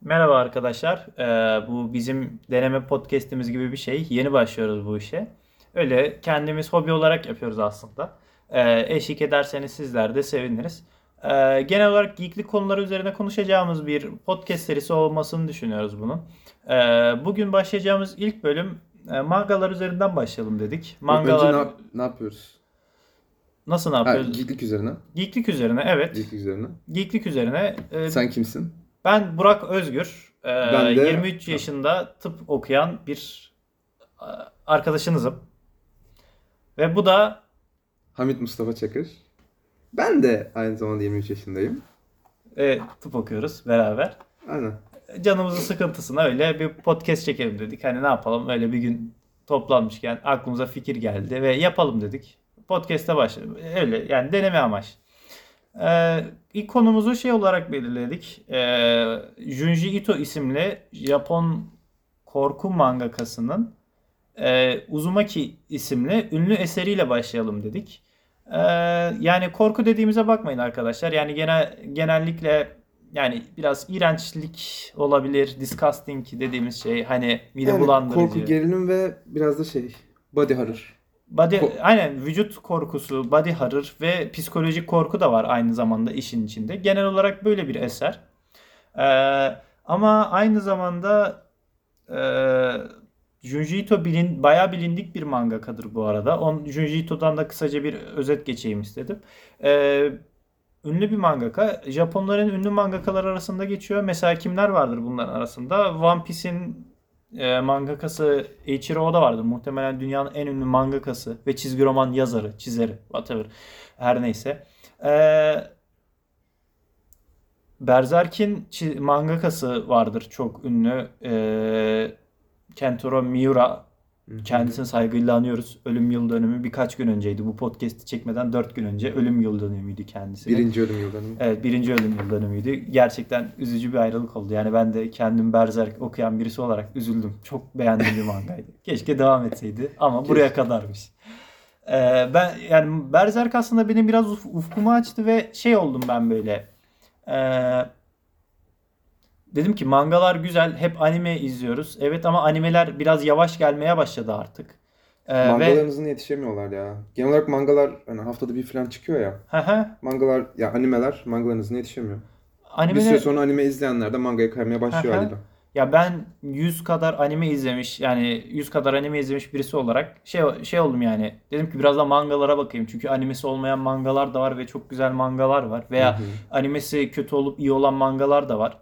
Merhaba arkadaşlar. Ee, bu bizim deneme podcast'imiz gibi bir şey. Yeni başlıyoruz bu işe. Öyle kendimiz hobi olarak yapıyoruz aslında. Ee, eşlik ederseniz sizler de seviniriz. Ee, genel olarak geeklik konuları üzerine konuşacağımız bir podcast serisi olmasını düşünüyoruz bunun. Ee, bugün başlayacağımız ilk bölüm e, mangalar üzerinden başlayalım dedik. Mangalar Önce ne, ne yapıyoruz? nasıl ne Ha, yapıyoruz? geeklik üzerine. Geeklik üzerine evet. Geeklik üzerine. Geeklik üzerine. e, Sen kimsin? Ben Burak Özgür. Ee, Ben de- 23 yaşında tıp okuyan bir e, arkadaşınızım. Ve bu da Hamit Mustafa Çakır. Ben de aynı zamanda 23 yaşındayım. e, tıp okuyoruz beraber. Aynen. Canımızın sıkıntısına öyle bir podcast çekelim dedik. Hani ne yapalım öyle bir gün toplanmışken aklımıza fikir geldi ve yapalım dedik. Podcast'e başladık. Öyle yani deneme amaç. Ee, ilk konumuzu şey olarak belirledik. Ee, Junji Ito isimli Japon korku mangakasının e, Uzumaki isimli ünlü eseriyle başlayalım dedik. Ee, yani korku dediğimize bakmayın arkadaşlar. Yani genel genellikle yani biraz iğrençlik olabilir, disgusting dediğimiz şey hani mide Yani bulandırıcı. korku, gerilim ve biraz da şey body horror. Body, Ko- aynen vücut korkusu, body horror ve psikolojik korku da var aynı zamanda işin içinde. Genel olarak böyle bir eser. Ee, ama aynı zamanda e, Junji Ito bilin, bayağı bilindik bir mangakadır bu arada. On, Junji Ito'dan da kısaca bir özet geçeyim istedim. Ee, ünlü bir mangaka. Japonların ünlü mangakalar arasında geçiyor. Mesela kimler vardır bunların arasında? One Piece'in e, mangakası Eiichiro Oda vardır. Muhtemelen dünyanın en ünlü mangakası ve çizgi roman yazarı, çizeri, whatever. Her neyse. Ee, Berserk'in mangakası vardır çok ünlü. Ee, Kentaro Miura. Kendisini saygıyla anıyoruz. Ölüm yıl dönümü birkaç gün önceydi. Bu podcast'i çekmeden 4 gün önce ölüm yıl dönümüydü kendisi. Birinci ölüm yıldönümü. Evet birinci ölüm yıl dönümüydü. Gerçekten üzücü bir ayrılık oldu. Yani ben de kendim Berserk okuyan birisi olarak üzüldüm. Çok beğendiğim bir mangaydı. Keşke devam etseydi ama buraya kadarmış. Ee, ben yani Berserk aslında benim biraz uf- ufkumu açtı ve şey oldum ben böyle. Ee, dedim ki mangalar güzel. Hep anime izliyoruz. Evet ama animeler biraz yavaş gelmeye başladı artık. Ee, ve Mangalarınızın yetişemiyorlar ya. Genel olarak mangalar hani haftada bir falan çıkıyor ya. Mangalar ya animeler mangalarınızın yetişemiyor. Bir Animeler- süre sonra anime izleyenler de mangaya kaymaya başlıyor haliyle. Ya ben 100 kadar anime izlemiş yani 100 kadar anime izlemiş birisi olarak şey şey oldum yani. Dedim ki biraz da mangalara bakayım. Çünkü animesi olmayan mangalar da var ve çok güzel mangalar var. Veya animesi kötü olup iyi olan mangalar da var.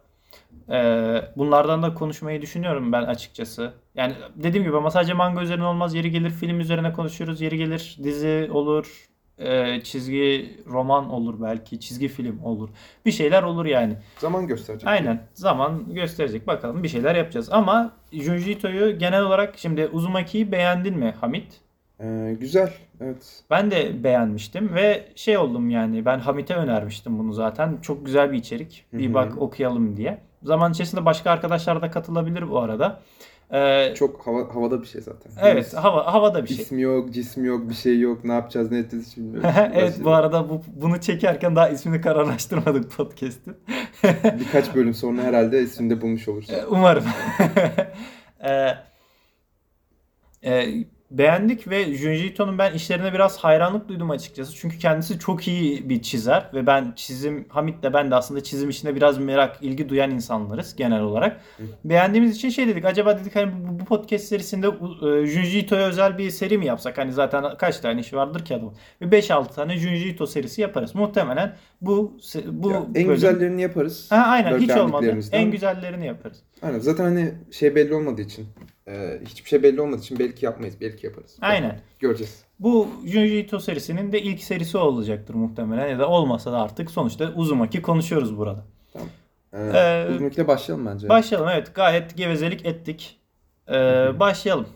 Ee, bunlardan da konuşmayı düşünüyorum ben açıkçası. Yani dediğim gibi ama sadece manga üzerine olmaz. Yeri gelir film üzerine konuşuyoruz. Yeri gelir dizi olur. e, çizgi roman olur belki. Çizgi film olur. Bir şeyler olur yani. Zaman gösterecek. Aynen. Zaman gösterecek. Bakalım bir şeyler yapacağız. Ama Junji Ito'yu genel olarak şimdi Uzumaki'yi beğendin mi Hamit? Ee, güzel. Evet. Ben de beğenmiştim ve şey oldum yani ben Hamit'e önermiştim bunu zaten. Çok güzel bir içerik. Bir bak okuyalım diye. Zaman içerisinde başka arkadaşlar da katılabilir bu arada. Ee, Çok hava, havada bir şey zaten. evet hava havada bir şey. İsmi yok, cismi yok, bir şey yok. Ne yapacağız, ne edeceğiz şimdi? evet bu arada bu, bunu çekerken daha ismini kararlaştırmadık podcast'in. Birkaç bölüm sonra herhalde ismini de bulmuş oluruz. E, Umarım. e, e, beğendik ve Junji Ito'nun ben işlerine biraz hayranlık duydum açıkçası. Çünkü kendisi çok iyi bir çizer ve ben çizim, Hamit de ben de aslında çizim işine biraz merak, ilgi duyan insanlarız genel olarak. Hı. Beğendiğimiz için şey dedik. Acaba dedik hani bu, bu podcast serisinde e, Junji Ito'ya özel bir seri mi yapsak? Hani zaten kaç tane iş vardır ki adamın. Bir 5-6 tane Junji Ito serisi yaparız. Muhtemelen bu bu Ya, en bölüm- güzellerini yaparız. Ha, aynen hiç olmadı. En güzellerini yaparız. Aynen. Zaten hani şey belli olmadığı için, e, hiçbir şey belli olmadığı için belki yapmayız, belki yaparız. Aynen. Göreceğiz. Bu Junji Ito serisinin de ilk serisi olacaktır muhtemelen ya da olmasa da artık sonuçta Uzumaki konuşuyoruz burada. Ee, Ee, Uzunlukla başlayalım bence. Başlayalım evet gayet gevezelik ettik. Ee, başlayalım.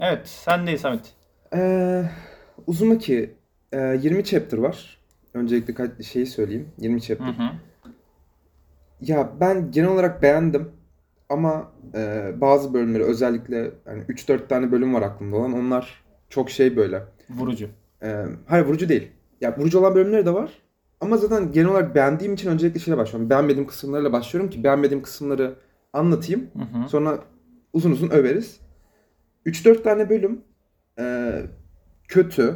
Evet sendeyiz Hamit. Ee, Uzumaki e, 20 chapter var. Öncelikle şeyi söyleyeyim. 20 chapter. Hı hı. Ya ben genel olarak beğendim. Ama e, bazı bölümleri özellikle hani 3-4 tane bölüm var aklımda olan. Onlar çok şey böyle. Vurucu. E, hayır vurucu değil. Ya vurucu olan bölümleri de var. Ama zaten genel olarak beğendiğim için öncelikle şeyle başlıyorum. Beğenmediğim kısımlarıyla başlıyorum ki beğenmediğim kısımları anlatayım. Hı hı. Sonra uzun uzun överiz. 3-4 tane bölüm e, kötü.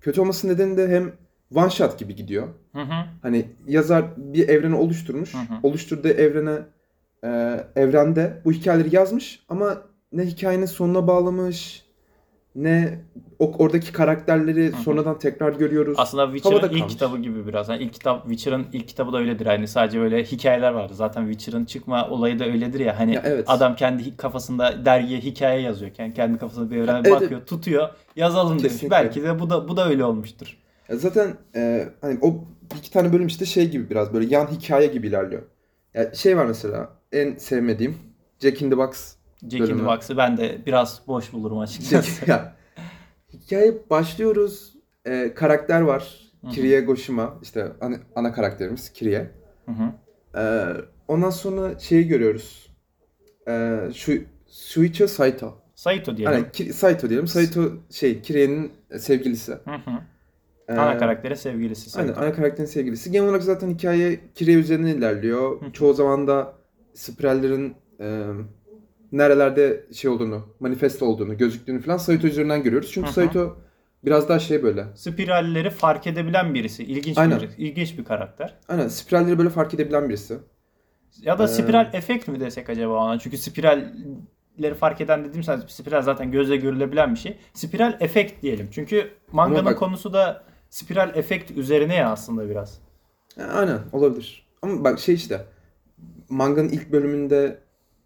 Kötü olması nedeni de hem one shot gibi gidiyor. Hı hı. Hani yazar bir evreni oluşturmuş. Hı hı. Oluşturduğu evrene e, evrende bu hikayeleri yazmış ama ne hikayenin sonuna bağlamış ne o, oradaki karakterleri hı. sonradan tekrar görüyoruz. Aslında Witcher'ın ilk kitabı gibi biraz. Yani ilk kitap Witcher'ın ilk kitabı da öyledir. Hani sadece böyle hikayeler vardı. Zaten Witcher'ın çıkma olayı da öyledir ya. Hani Ya evet. adam kendi kafasında dergiye hikaye yazıyor. Yani kendi kafasında bir evrene Evet, bakıyor, tutuyor. Yazalım demiş. Kesinlikle. Belki de bu da bu da öyle olmuştur. Ya Zaten e, hani o iki tane bölüm işte şey gibi biraz böyle yan hikaye gibi ilerliyor. Ya şey var mesela en sevmediğim Jack in the Box. Jack in the Bölümü. Box'ı ben de biraz boş bulurum açıkçası. Ya, hikaye başlıyoruz. E, karakter var. Hı hı. Kirie Goshima işte ana, ana karakterimiz Kirie. Hı hı. E, ondan sonra şeyi görüyoruz. E, şu Shuichi Saito. Saito diyelim. Hani Ki- Saito diyelim. Saito şey Kirie'nin sevgilisi. Hı hı. E, Ana karakterin sevgilisi Aynen ana karakterin sevgilisi. Genel olarak zaten hikaye Kirie üzerinden ilerliyor. Hı. Çoğu zaman da spirallerin e, nerelerde şey olduğunu, manifest olduğunu, gözüktüğünü falan Saito üzerinden görüyoruz. Çünkü Hı hı. Saito biraz daha şey böyle. Spiralleri fark edebilen birisi. İlginç Aynen. bir ilginç bir karakter. Aynen spiralleri böyle fark edebilen birisi. Ya da Ee, spiral efekt mi desek acaba ona? Çünkü spiralleri fark eden dediğim zaman spiral zaten gözle görülebilen bir şey. Spiral efekt diyelim. Çünkü manganın Ama bak- konusu da spiral efekt üzerine ya aslında biraz. Ya, aynen olabilir. Ama bak şey işte manganın ilk bölümünde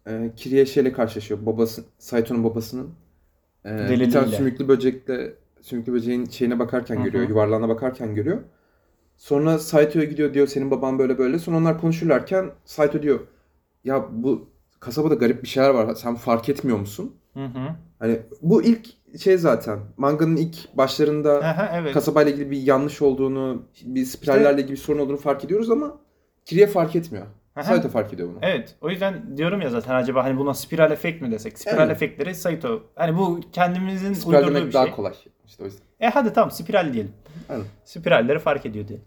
e, Kirie şeyle karşılaşıyor. Babası, Saito'nun babasının e, bir tane sümüklü böcekle sümüklü böceğin şeyine bakarken Hı hı. görüyor. Yuvarlağına bakarken görüyor. Sonra Saito'ya gidiyor diyor senin baban böyle böyle. Sonra onlar konuşurlarken Saito diyor ya bu kasabada garip bir şeyler var. Sen fark etmiyor musun? Hı hı. Hani bu ilk şey zaten manganın ilk başlarında Aha, evet. kasabayla ilgili bir yanlış olduğunu, bir spirallerle ilgili bir sorun olduğunu fark ediyoruz ama Kirie fark etmiyor. Saito fark ediyor bunu. Evet. O yüzden diyorum ya zaten acaba hani buna spiral efekt mi desek? Spiral Evet. efektleri Saito. Hani bu kendimizin Spiral uydurduğu demek bir daha şey. kolay. İşte o yüzden. E hadi tamam spiral diyelim. Aynen. Spiralleri fark ediyor diye.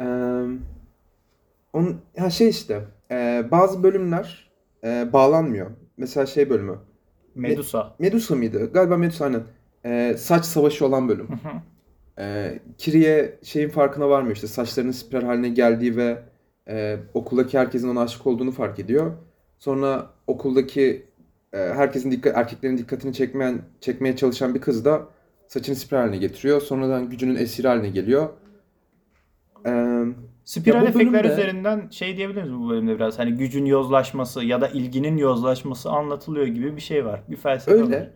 Ee, onun, ha şey işte e, bazı bölümler e, bağlanmıyor. Mesela şey bölümü. Medusa. Medusa mıydı? Galiba Medusa aynen. Ee, saç savaşı olan bölüm. Hı hı. Ee, Kirie şeyin farkına varmıyor işte saçlarının spiral haline geldiği ve e, okuldaki herkesin ona aşık olduğunu fark ediyor. Sonra okuldaki e, herkesin dikkat erkeklerin dikkatini çekmeyen çekmeye çalışan bir kız da saçını spiral haline getiriyor. Sonradan gücünün esiri haline geliyor. Ee, Spiral Ya efektler bölümde- üzerinden şey diyebilir miyiz bu bölümde biraz? Hani gücün yozlaşması ya da ilginin yozlaşması anlatılıyor gibi bir şey var. Bir felsefe var. öyle.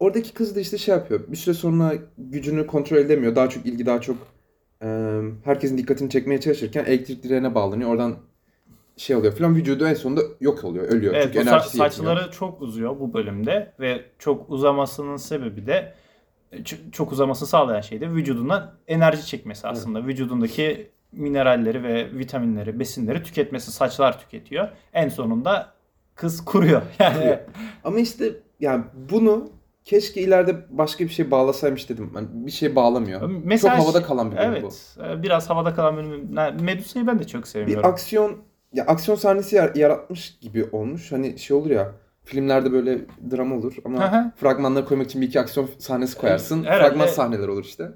Oradaki kız da işte şey yapıyor. Bir süre sonra gücünü kontrol edemiyor. Daha çok ilgi, daha çok e, herkesin dikkatini çekmeye çalışırken elektrik direğine bağlanıyor. Oradan şey oluyor falan. Vücudu en sonunda yok oluyor. Ölüyor. Evet, Çünkü bu sa- enerjisi yetmiyor. saçları çok uzuyor bu bölümde ve çok uzamasının sebebi de ç- çok uzaması sağlayan şey de vücudundan enerji çekmesi aslında. Vücudundaki mineralleri ve vitaminleri, besinleri tüketmesi, saçlar tüketiyor. En sonunda kız kuruyor. Yani. Ama işte yani bunu keşke ileride başka bir şey bağlasaymış dedim. Yani bir şey bağlamıyor. Mesela çok havada şey- kalan bir bölüm bu. evet, biraz havada kalan bölüm. Yani Medusa'yı ben de çok Bir sevmiyorum. aksiyon ya aksiyon sahnesi yar- yaratmış gibi olmuş. Hani şey olur ya filmlerde böyle drama olur ama fragmanları koymak için bir iki aksiyon sahnesi koyarsın. Herhalde- Fragman sahneler olur işte.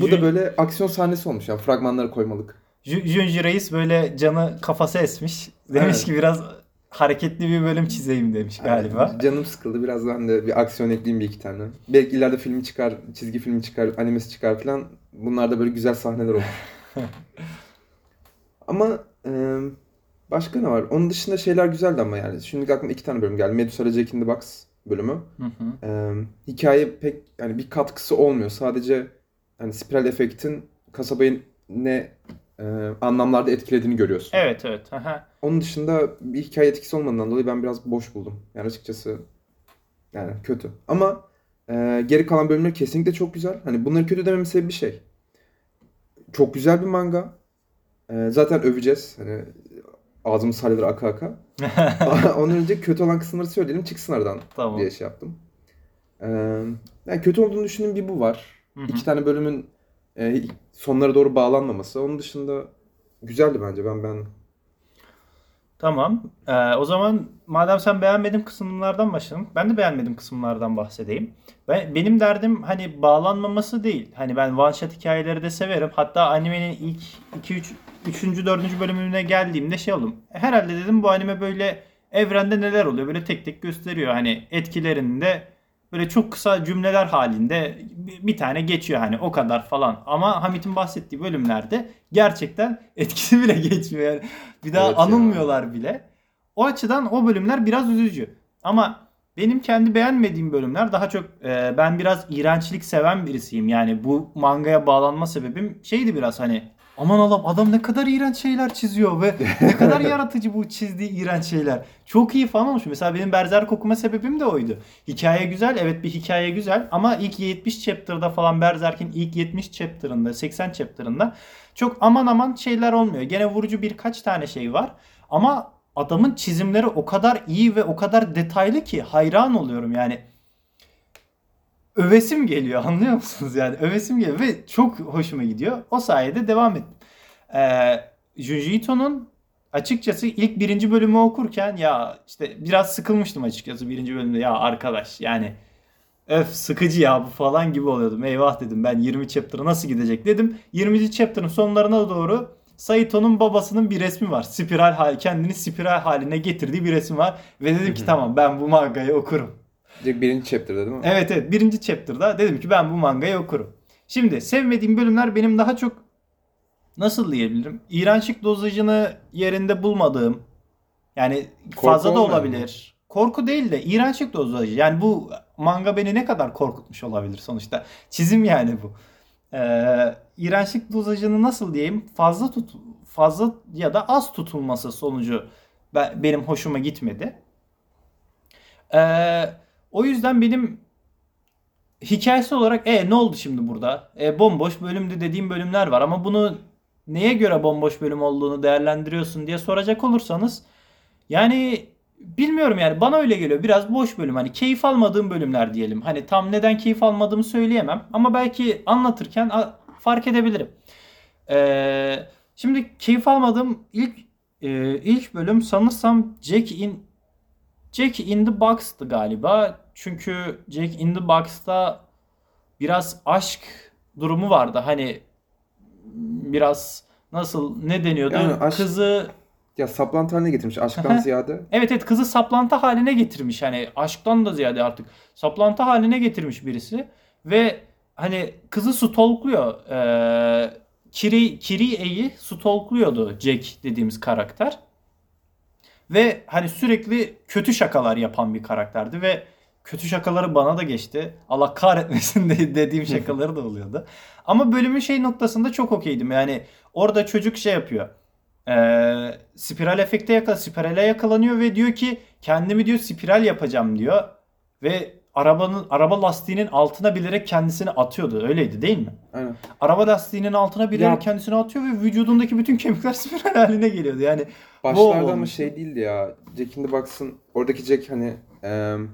Bu da böyle aksiyon sahnesi olmuş yani fragmanları koymalık. Ju- Junji Reis böyle canı kafası esmiş. Demiş Evet. ki biraz hareketli bir bölüm çizeyim demiş galiba. Yani canım sıkıldı biraz ben de bir aksiyon ekleyeyim bir iki tane. Belki ileride filmi çıkar, çizgi filmi çıkar, animesi çıkar falan. Bunlar da böyle güzel sahneler olur. ama e, başka ne var? Onun dışında şeyler güzeldi ama yani. Şimdi aklıma iki tane bölüm geldi. Medusa ile Jack in the Box bölümü. Hı hı. E, hikaye pek yani bir katkısı olmuyor. Sadece hani spiral efektin kasabayı ne e, anlamlarda etkilediğini görüyorsun. Evet evet. Aha. Onun dışında bir hikaye etkisi olmadığından dolayı ben biraz boş buldum. Yani açıkçası yani kötü. Ama e, geri kalan bölümler kesinlikle çok güzel. Hani bunları kötü dememin sebebi bir şey. Çok güzel bir manga. E, zaten öveceğiz. Hani ağzımız salyalar aka aka. Ondan önce kötü olan kısımları söyleyelim çıksın aradan tamam. diye şey yaptım. E, yani kötü olduğunu düşündüğüm bir bu var. Hı hı. İki tane bölümün e, sonlara doğru bağlanmaması. Onun dışında güzeldi bence ben ben. Tamam. Ee, o zaman madem sen beğenmediğim kısımlardan başladın. Ben de beğenmediğim kısımlardan bahsedeyim. Ben, benim derdim hani bağlanmaması değil. Hani ben one shot hikayeleri de severim. Hatta animenin ilk 2 3 3. 4. bölümüne geldiğimde şey oldum. Herhalde dedim bu anime böyle evrende neler oluyor böyle tek tek gösteriyor. Hani etkilerinde böyle çok kısa cümleler halinde bir, tane geçiyor hani o kadar falan. Ama Hamit'in bahsettiği bölümlerde gerçekten etkisi bile geçmiyor. Yani bir daha Evet ya. anılmıyorlar bile. O açıdan o bölümler biraz üzücü. Ama benim kendi beğenmediğim bölümler daha çok e, ben biraz iğrençlik seven birisiyim. Yani bu mangaya bağlanma sebebim şeydi biraz hani aman Allah'ım adam ne kadar iğrenç şeyler çiziyor ve ne kadar yaratıcı bu çizdiği iğrenç şeyler. Çok iyi falan olmuş. Mesela benim Berserk okuma sebebim de oydu. Hikaye güzel. Evet bir hikaye güzel ama ilk 70 chapter'da falan Berserk'in ilk 70 chapter'ında 80 chapter'ında çok aman aman şeyler olmuyor. Gene vurucu birkaç tane şey var. Ama adamın çizimleri o kadar iyi ve o kadar detaylı ki hayran oluyorum yani. Övesim geliyor anlıyor musunuz yani övesim geliyor ve çok hoşuma gidiyor. O sayede devam ettim. Ee, Junji Ito'nun açıkçası ilk birinci bölümü okurken ya işte biraz sıkılmıştım açıkçası birinci bölümde ya arkadaş yani öf sıkıcı ya bu falan gibi oluyordum. Eyvah dedim ben 20 chapter'a nasıl gidecek dedim. 20. chapter'ın sonlarına doğru Saito'nun babasının bir resmi var. Spiral hal kendini spiral haline getirdiği bir resim var ve dedim ki tamam ben bu mangayı okurum. Direkt birinci chapter'da değil mi? Evet evet birinci chapter'da dedim ki ben bu mangayı okurum. Şimdi sevmediğim bölümler benim daha çok nasıl diyebilirim? İğrençlik dozajını yerinde bulmadığım yani Korku fazla da olabilir. Korku değil de iğrençlik dozajı. Yani bu manga beni ne kadar korkutmuş olabilir sonuçta. Çizim yani bu. Ee, iğrençlik dozajını nasıl diyeyim? Fazla tut fazla ya da az tutulması sonucu ben, benim hoşuma gitmedi. Ee, o yüzden benim hikayesi olarak e ne oldu şimdi burada? E, bomboş bölümdü dediğim bölümler var ama bunu neye göre bomboş bölüm olduğunu değerlendiriyorsun diye soracak olursanız yani bilmiyorum yani bana öyle geliyor. Biraz boş bölüm hani keyif almadığım bölümler diyelim. Hani tam neden keyif almadığımı söyleyemem ama belki anlatırken fark edebilirim. Ee, şimdi keyif almadığım ilk e, ilk bölüm sanırsam Jack in Jack in the Box'tı galiba. Çünkü Jack in the Box'ta biraz aşk durumu vardı. Hani biraz nasıl ne deniyordu? Yani aşk- Kızı Ya saplantı haline getirmiş aşktan ziyade. evet evet kızı saplantı haline getirmiş. Hani aşktan da ziyade artık saplantı haline getirmiş birisi ve hani kızı stalkluyor. Ee, Kiri Kirie'yi stalkluyordu Jack dediğimiz karakter. Ve hani sürekli kötü şakalar yapan bir karakterdi ve kötü şakaları bana da geçti. Allah kahretmesin de dediğim şakaları da oluyordu. Ama bölümün şey noktasında çok okeydim. Yani orada çocuk şey yapıyor. Ee, spiral efekte yakala, spirale yakalanıyor ve diyor ki kendimi diyor spiral yapacağım diyor. Ve arabanın araba lastiğinin altına bilerek kendisini atıyordu. Öyleydi değil mi? Aynen. Araba lastiğinin altına bilerek Ya- kendisini atıyor ve vücudundaki bütün kemikler spiral haline geliyordu. Yani Başlarda ama şey değildi ya. Jack in the Box'ın oradaki Jack hani em,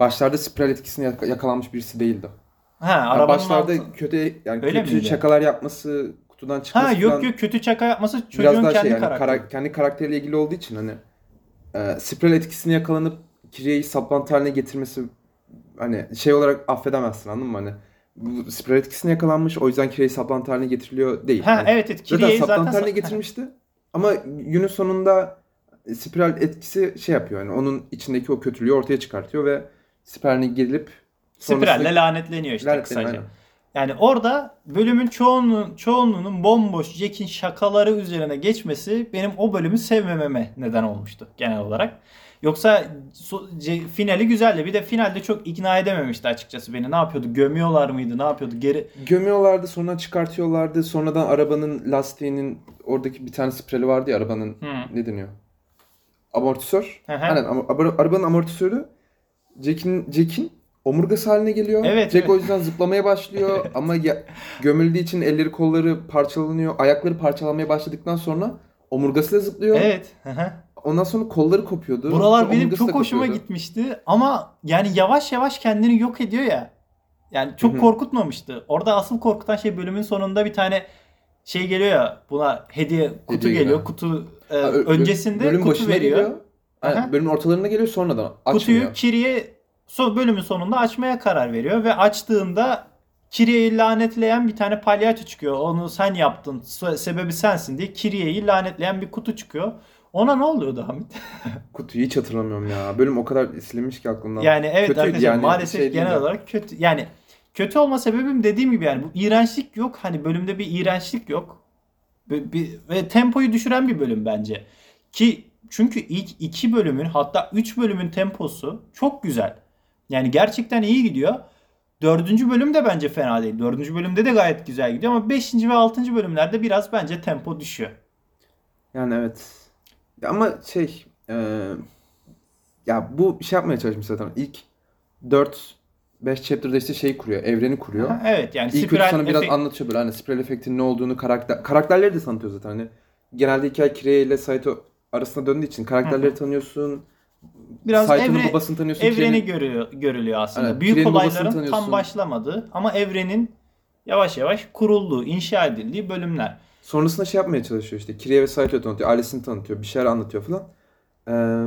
başlarda spiral etkisine yak- yakalanmış birisi değildi. ha Yani arabanın başlarda altı- kötü yani Öyle kötü miydi? şakalar yapması, kutudan çıkması Ha yok falan yok kötü şaka yapması biraz çocuğun daha kendi şey yani karakteri. kara- kendi karakteriyle ilgili olduğu için hani e, spiral etkisine yakalanıp Kiriye'yi saplantı haline getirmesi hani şey olarak affedemezsin anladın mı hani bu spiral etkisine yakalanmış o yüzden Kiriye'yi saplantı haline getiriliyor değil. Ha Hani evet evet zaten saplantı zaten haline getirmişti ama günün sonunda spiral etkisi şey yapıyor yani onun içindeki o kötülüğü ortaya çıkartıyor ve spiraline girilip spiralle lanetleniyor işte lanetleniyor, kısaca. aynen. Yani orada bölümün çoğunluğun, çoğunluğunun bomboş Jack'in şakaları üzerine geçmesi benim o bölümü sevmememe neden olmuştu genel olarak. Yoksa finali güzeldi. Bir de finalde çok ikna edememişti açıkçası beni. Ne yapıyordu? Gömüyorlar mıydı? Ne yapıyordu? Geri Gömüyorlardı sonra çıkartıyorlardı. Sonradan arabanın lastiğinin oradaki bir tane spreli vardı ya arabanın Hı. ne deniyor? Amortisör. Hı hı. Aynen arabanın amortisörü Jack'in Jack'in omurgası haline geliyor. Evet, Jack evet. o yüzden zıplamaya başlıyor ama ya- gömüldüğü için elleri kolları parçalanıyor. Ayakları parçalanmaya başladıktan sonra omurgasıyla zıplıyor. Evet. Ondan sonra kolları kopuyordu. Buralar Sonra benim çok hoşuma kopuyordu. gitmişti ama yani yavaş yavaş kendini yok ediyor ya. Yani çok korkutmamıştı. Orada asıl korkutan şey bölümün sonunda bir tane şey geliyor ya buna hediye kutu Hediye geliyor. gibi. Kutu e, öncesinde bölüm kutu veriyor. geliyor. Aha. bölümün ortalarına geliyor sonradan açmıyor. Kutuyu Kiri'ye son bölümün sonunda açmaya karar veriyor ve açtığında Kiriye'yi lanetleyen bir tane palyaço çıkıyor. Onu sen yaptın, se- sebebi sensin diye Kiriye'yi lanetleyen bir kutu çıkıyor. Ona ne oluyordu Hamit? Kutuyu hiç hatırlamıyorum ya. Bölüm o kadar silinmiş ki aklımdan. Yani evet Kötüydü arkadaşlar yani, maalesef şey genel de. olarak kötü. Yani kötü olma sebebim dediğim gibi yani bu iğrençlik yok. Hani bölümde bir iğrençlik yok. Ve, bir- ve tempoyu düşüren bir bölüm bence. Ki çünkü ilk iki bölümün hatta üç bölümün temposu çok güzel. Yani gerçekten iyi gidiyor. Dördüncü bölüm de bence fena değil. Dördüncü bölümde de gayet güzel gidiyor ama beşinci ve altıncı bölümlerde biraz bence tempo düşüyor. Yani evet. Ya ama şey e, ya bu şey yapmaya çalışmış zaten. İlk 4 5 chapter'da işte şey kuruyor. Evreni kuruyor. Ha, evet yani İlk spiral sana biraz efekt- anlatıyor böyle hani spiral efektin ne olduğunu karakter karakterleri de tanıtıyor zaten hani genelde hikaye Kirei ile Saito arasında döndüğü için karakterleri tanıyorsun. biraz evre- babasını tanıyorsun. evreni Kire'nin- görüyor, görülüyor aslında. Aynen, Büyük Kire'nin olayların tam başlamadığı ama evrenin yavaş yavaş kurulduğu, inşa edildiği bölümler. Sonrasında şey yapmaya çalışıyor işte. Kirei ve Saito'yu tanıtıyor. Ailesini tanıtıyor. Bir şeyler anlatıyor falan. Ee,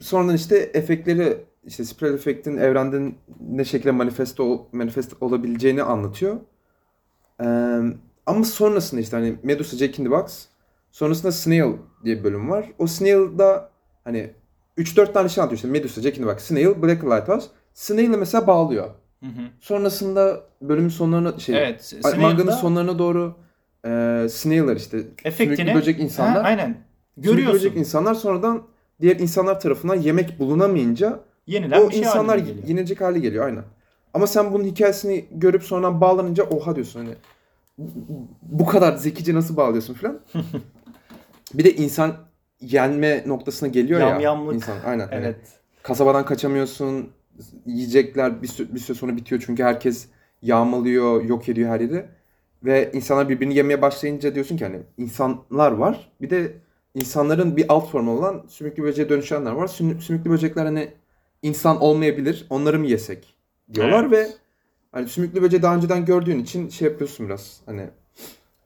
sonradan işte efektleri işte spiral efektin evrende ne şekilde manifesto manifest olabileceğini anlatıyor. Ee, ama sonrasında işte hani Medusa Jack in the Box sonrasında Snail diye bir bölüm var. O Snail'da hani 3-4 tane şey anlatıyor işte Medusa, Jack in the Box, Snail, Black Lighthouse. Snail'ı mesela bağlıyor. Hı hı. Sonrasında bölümün sonlarına şey Evet. Snail'da manganın sonlarına doğru e, Snail'lar işte efektini sümüklü böcek insanlar. Ha, aynen. Sümüklü Görüyorsun. böcek insanlar sonradan diğer insanlar tarafından yemek bulunamayınca Yenilen o şey insanlar haline yenecek hale geliyor aynen. Ama sen bunun hikayesini görüp sonradan bağlanınca oha diyorsun hani bu- bu kadar zekice nasıl bağlıyorsun falan. bir de insan yenme noktasına geliyor ya Yamyamlık. insan aynen. hani Evet. kasabadan kaçamıyorsun. Yiyecekler bir süre, bir süre sonra bitiyor çünkü herkes yağmalıyor, yok ediyor her yeri. Ve insanlar birbirini yemeye başlayınca diyorsun ki hani insanlar var. Bir de insanların bir alt formu olan sümüklü böceğe dönüşenler var. Sümü- Sümüklü böcekler hani insan olmayabilir. Onları mı yesek diyorlar Evet. ve hani sümüklü böceği daha önceden gördüğün için şey yapıyorsun biraz hani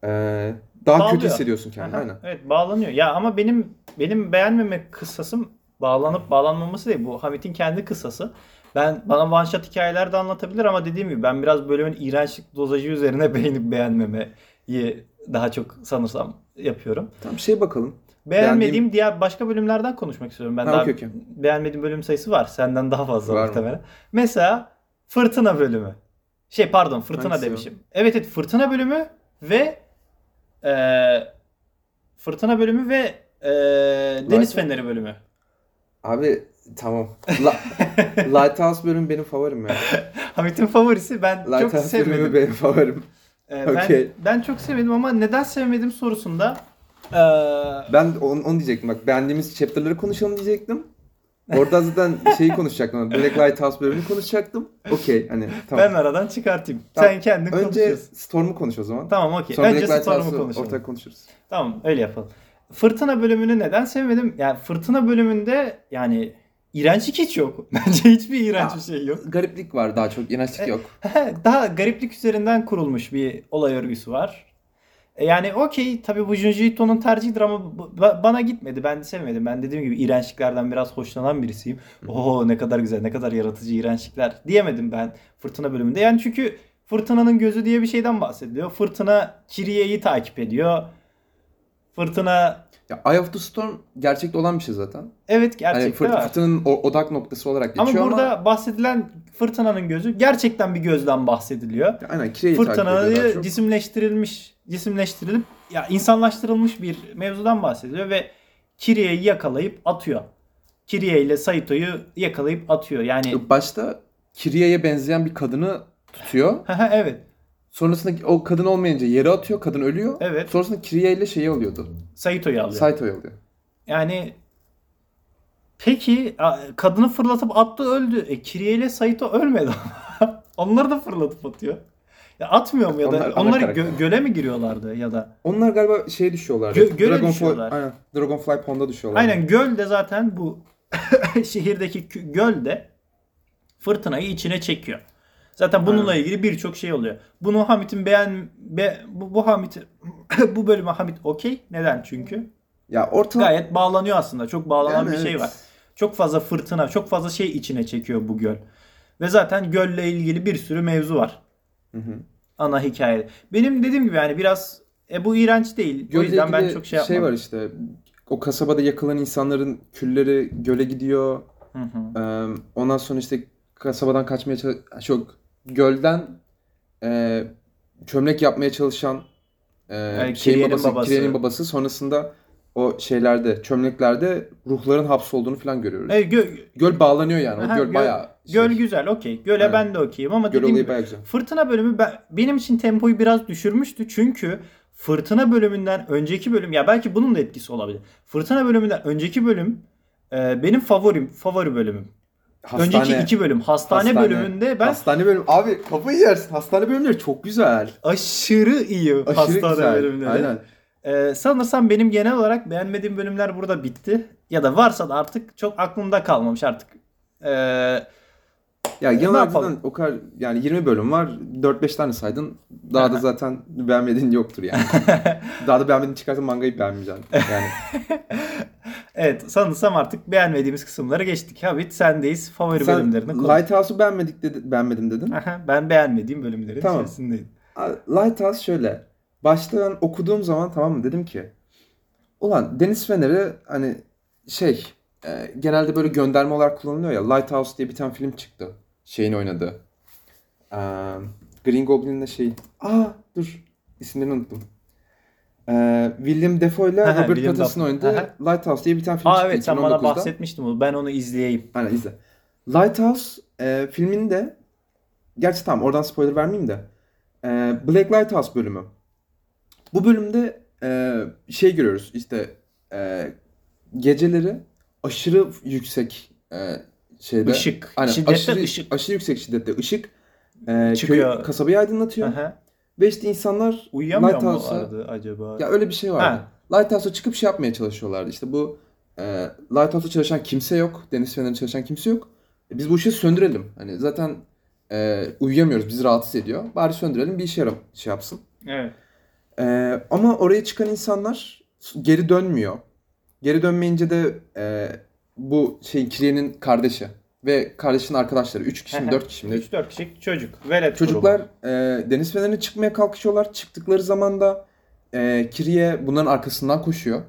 eee, daha Bağlıyor. kötü hissediyorsun kendini Aha, aynen. Evet bağlanıyor. Ya ama benim benim beğenmeme kıssasım bağlanıp bağlanmaması değil. Bu Hamit'in kendi kıssası. Ben bana one shot hikayeler de anlatabilir ama dediğim gibi ben biraz bölümün iğrençlik dozajı üzerine beğenip beğenmemeyi daha çok sanırsam yapıyorum. Tamam şey bakalım. Beğenmediğim Beğendiğim- diğer başka bölümlerden konuşmak istiyorum. Ben Ha, daha okey, okey. beğenmediğim bölüm sayısı var. Senden daha fazla Var mı? muhtemelen. Mesela Fırtına bölümü. Şey pardon Fırtına Hangisi o? demişim. Evet evet Fırtına bölümü ve eee Fırtına bölümü ve eee Deniz Light- Feneri bölümü. Abi tamam. La- Lighthouse bölümü benim favorim ya. Hamit'in favorisi ben çok Lighthouse bölümü sevmedim. benim favorim. Ee, ben, Okey. ben çok sevmedim ama neden sevmedim sorusunda e, Ben onu, onu diyecektim bak beğendiğimiz chapter'ları konuşalım diyecektim. Orada zaten şeyi konuşacaktım. Black Lighthouse bölümünü konuşacaktım. Okey hani tamam. ben aradan çıkartayım. Tamam. Sen kendin Önce konuşuyorsun. Storm'u konuş o zaman. Tamam okey. Sonra Önce Black Storm'u konuşalım. ortak konuşuruz. Tamam öyle yapalım. Fırtına bölümünü neden sevmedim? Yani fırtına bölümünde yani iğrençlik hiç yok. Bence hiçbir iğrenç bir şey yok. Gariplik var daha çok. İğrençlik yok. Daha gariplik üzerinden kurulmuş bir olay örgüsü var. E Yani okey tabii bu Junji Ito'nun tercihidir ama ba- bana gitmedi. Ben sevmedim. Ben dediğim gibi iğrençliklerden biraz hoşlanan birisiyim. Oo ne kadar güzel, ne kadar yaratıcı iğrençlikler diyemedim ben Fırtına bölümünde. Yani çünkü Fırtınanın gözü diye bir şeyden bahsediliyor. Fırtına Kiriye'yi takip ediyor. Fırtına Ya Eye of the Storm gerçekte olan bir şey zaten. evet Hani gerçekten fırt- var. fırtınanın odak noktası olarak geçiyor ama, burada bahsedilen fırtınanın gözü gerçekten bir gözden bahsediliyor. aynen Kire'yi çok. cisimleştirilmiş, cisimleştirilip ya insanlaştırılmış bir mevzudan bahsediyor ve Kiriye'yi yakalayıp atıyor. Kirie ile Saito'yu yakalayıp atıyor. Yani Başta Kirie'ye benzeyen bir kadını tutuyor. evet. Sonrasında o kadın olmayınca yere atıyor. Kadın ölüyor. Evet. Sonrasında Kirie ile şeyi alıyordu. Saito'yu alıyor. Saito'yu alıyor. Yani peki kadını fırlatıp attı öldü. E Kirie ile Saito ölmedi ama. Onları da fırlatıp atıyor. Ya atmıyor mu ya da Onlar karakter. gö- göle mi giriyorlardı ya da? Onlar galiba şeye düşüyorlar. Gö- göle Dragonfly, düşüyorlar. Aynen. Dragonfly Pond'a düşüyorlar. Aynen göl de zaten bu şehirdeki kü- göl de fırtınayı içine çekiyor. Zaten bununla ilgili birçok şey oluyor. Bunu Hamit'in beğen be, bu, bu Hamit bu bölüme Hamit okey. Neden? Çünkü Ya orta gayet bağlanıyor aslında. Çok bağlanan Yani bir şey evet. var. Çok fazla fırtına, çok fazla şey içine çekiyor bu göl. Ve zaten gölle ilgili bir sürü mevzu var. Hı hı. Ana hikaye. Benim dediğim gibi yani biraz e, bu iğrenç değil. o Gölle yüzden ben çok şey yapmadım. şey var işte. O kasabada yakılan insanların külleri göle gidiyor. Hı hı. Ee, ondan sonra işte kasabadan kaçmaya çok gölden e, çömlek yapmaya çalışan e, şeyin Kiriye'nin babası, babası. Kiriye'nin babası sonrasında o şeylerde çömleklerde ruhların hapsolduğunu falan görüyoruz. E, gö- Göl bağlanıyor yani. O Aha, göl, göl- bayağı şey. göl güzel okey. Göle Evet. ben de okeyim ama Göl dediğim gibi. Fırtına bölümü ben, benim için tempoyu biraz düşürmüştü. Çünkü Fırtına bölümünden önceki bölüm ya belki bunun da etkisi olabilir. Fırtına bölümünden önceki bölüm e, benim favorim, favori bölümüm. Önceki iki bölüm hastane, hastane. bölümünde ben Hastane bölüm. Abi kafayı yersin. Hastane bölümleri çok güzel. aşırı iyi Aşırı hastane güzel. bölümleri. Aynen. E, sanırsam benim genel olarak beğenmediğim bölümler burada bitti. Ya da varsa da artık çok aklımda kalmamış artık. E, Ya genel ne olarak o kadar yani 20 bölüm var. 4-5 tane saydın. Daha da zaten beğenmediğin yoktur yani. Daha da beğenmediğin çıkarsa mangayı beğenmeyeceksin. Yani evet sanırsam artık beğenmediğimiz kısımları geçtik. Habit sendeyiz. Favori sen bölümlerini konuş. Lighthouse'u beğenmedik dedi, beğenmedim dedin. Aha, ben beğenmediğim bölümlerin Tamam. içerisindeyim. A- Lighthouse şöyle. Başta ben okuduğum zaman tamam mı dedim ki ulan Deniz Feneri hani şey e, genelde böyle gönderme olarak kullanılıyor ya. Lighthouse diye bir tane film çıktı. Şeyin oynadığı. Ee, Green Goblin'le şey. Aa dur. İsimlerini unuttum. Ee, William Defoe ile Robert William Pattinson Dafoe. oynadığı Lighthouse diye bir tane film Aa çıktı evet sen bana 2019'da. bahsetmiştin bunu. Ben onu izleyeyim. Aynen izle. Lighthouse e, filminde gerçi tamam oradan spoiler vermeyeyim de e, Black Lighthouse bölümü. Bu bölümde e, şey görüyoruz işte e, geceleri aşırı yüksek e, şeyde Işık. Aynen, Şiddetli aşırı, ışık. aşırı yüksek şiddette ışık e, Çıkıyor. köy, kasabayı aydınlatıyor. Aha. Ve işte insanlar Uyuyamıyor mu vardı acaba? ya öyle bir şey vardı. Ha. Lighthouse'a çıkıp şey yapmaya çalışıyorlardı. İşte bu e, Lighthouse'da çalışan kimse yok. Deniz fenerinde çalışan kimse yok. E, biz bu ışığı söndürelim. Hani zaten e, uyuyamıyoruz. Bizi rahatsız ediyor. Bari söndürelim bir işe yaram şey yapsın. Evet. E, ama oraya çıkan insanlar geri dönmüyor. Geri dönmeyince de e, bu şey Kiriye'nin kardeşi ve kardeşinin arkadaşları 3 kişi mi Aha. 4 kişi mi? 3-4 kişi çocuk. Velet Çocuklar e, deniz fenerine çıkmaya kalkışıyorlar. Çıktıkları zaman da e, Kiriye bunların arkasından koşuyor.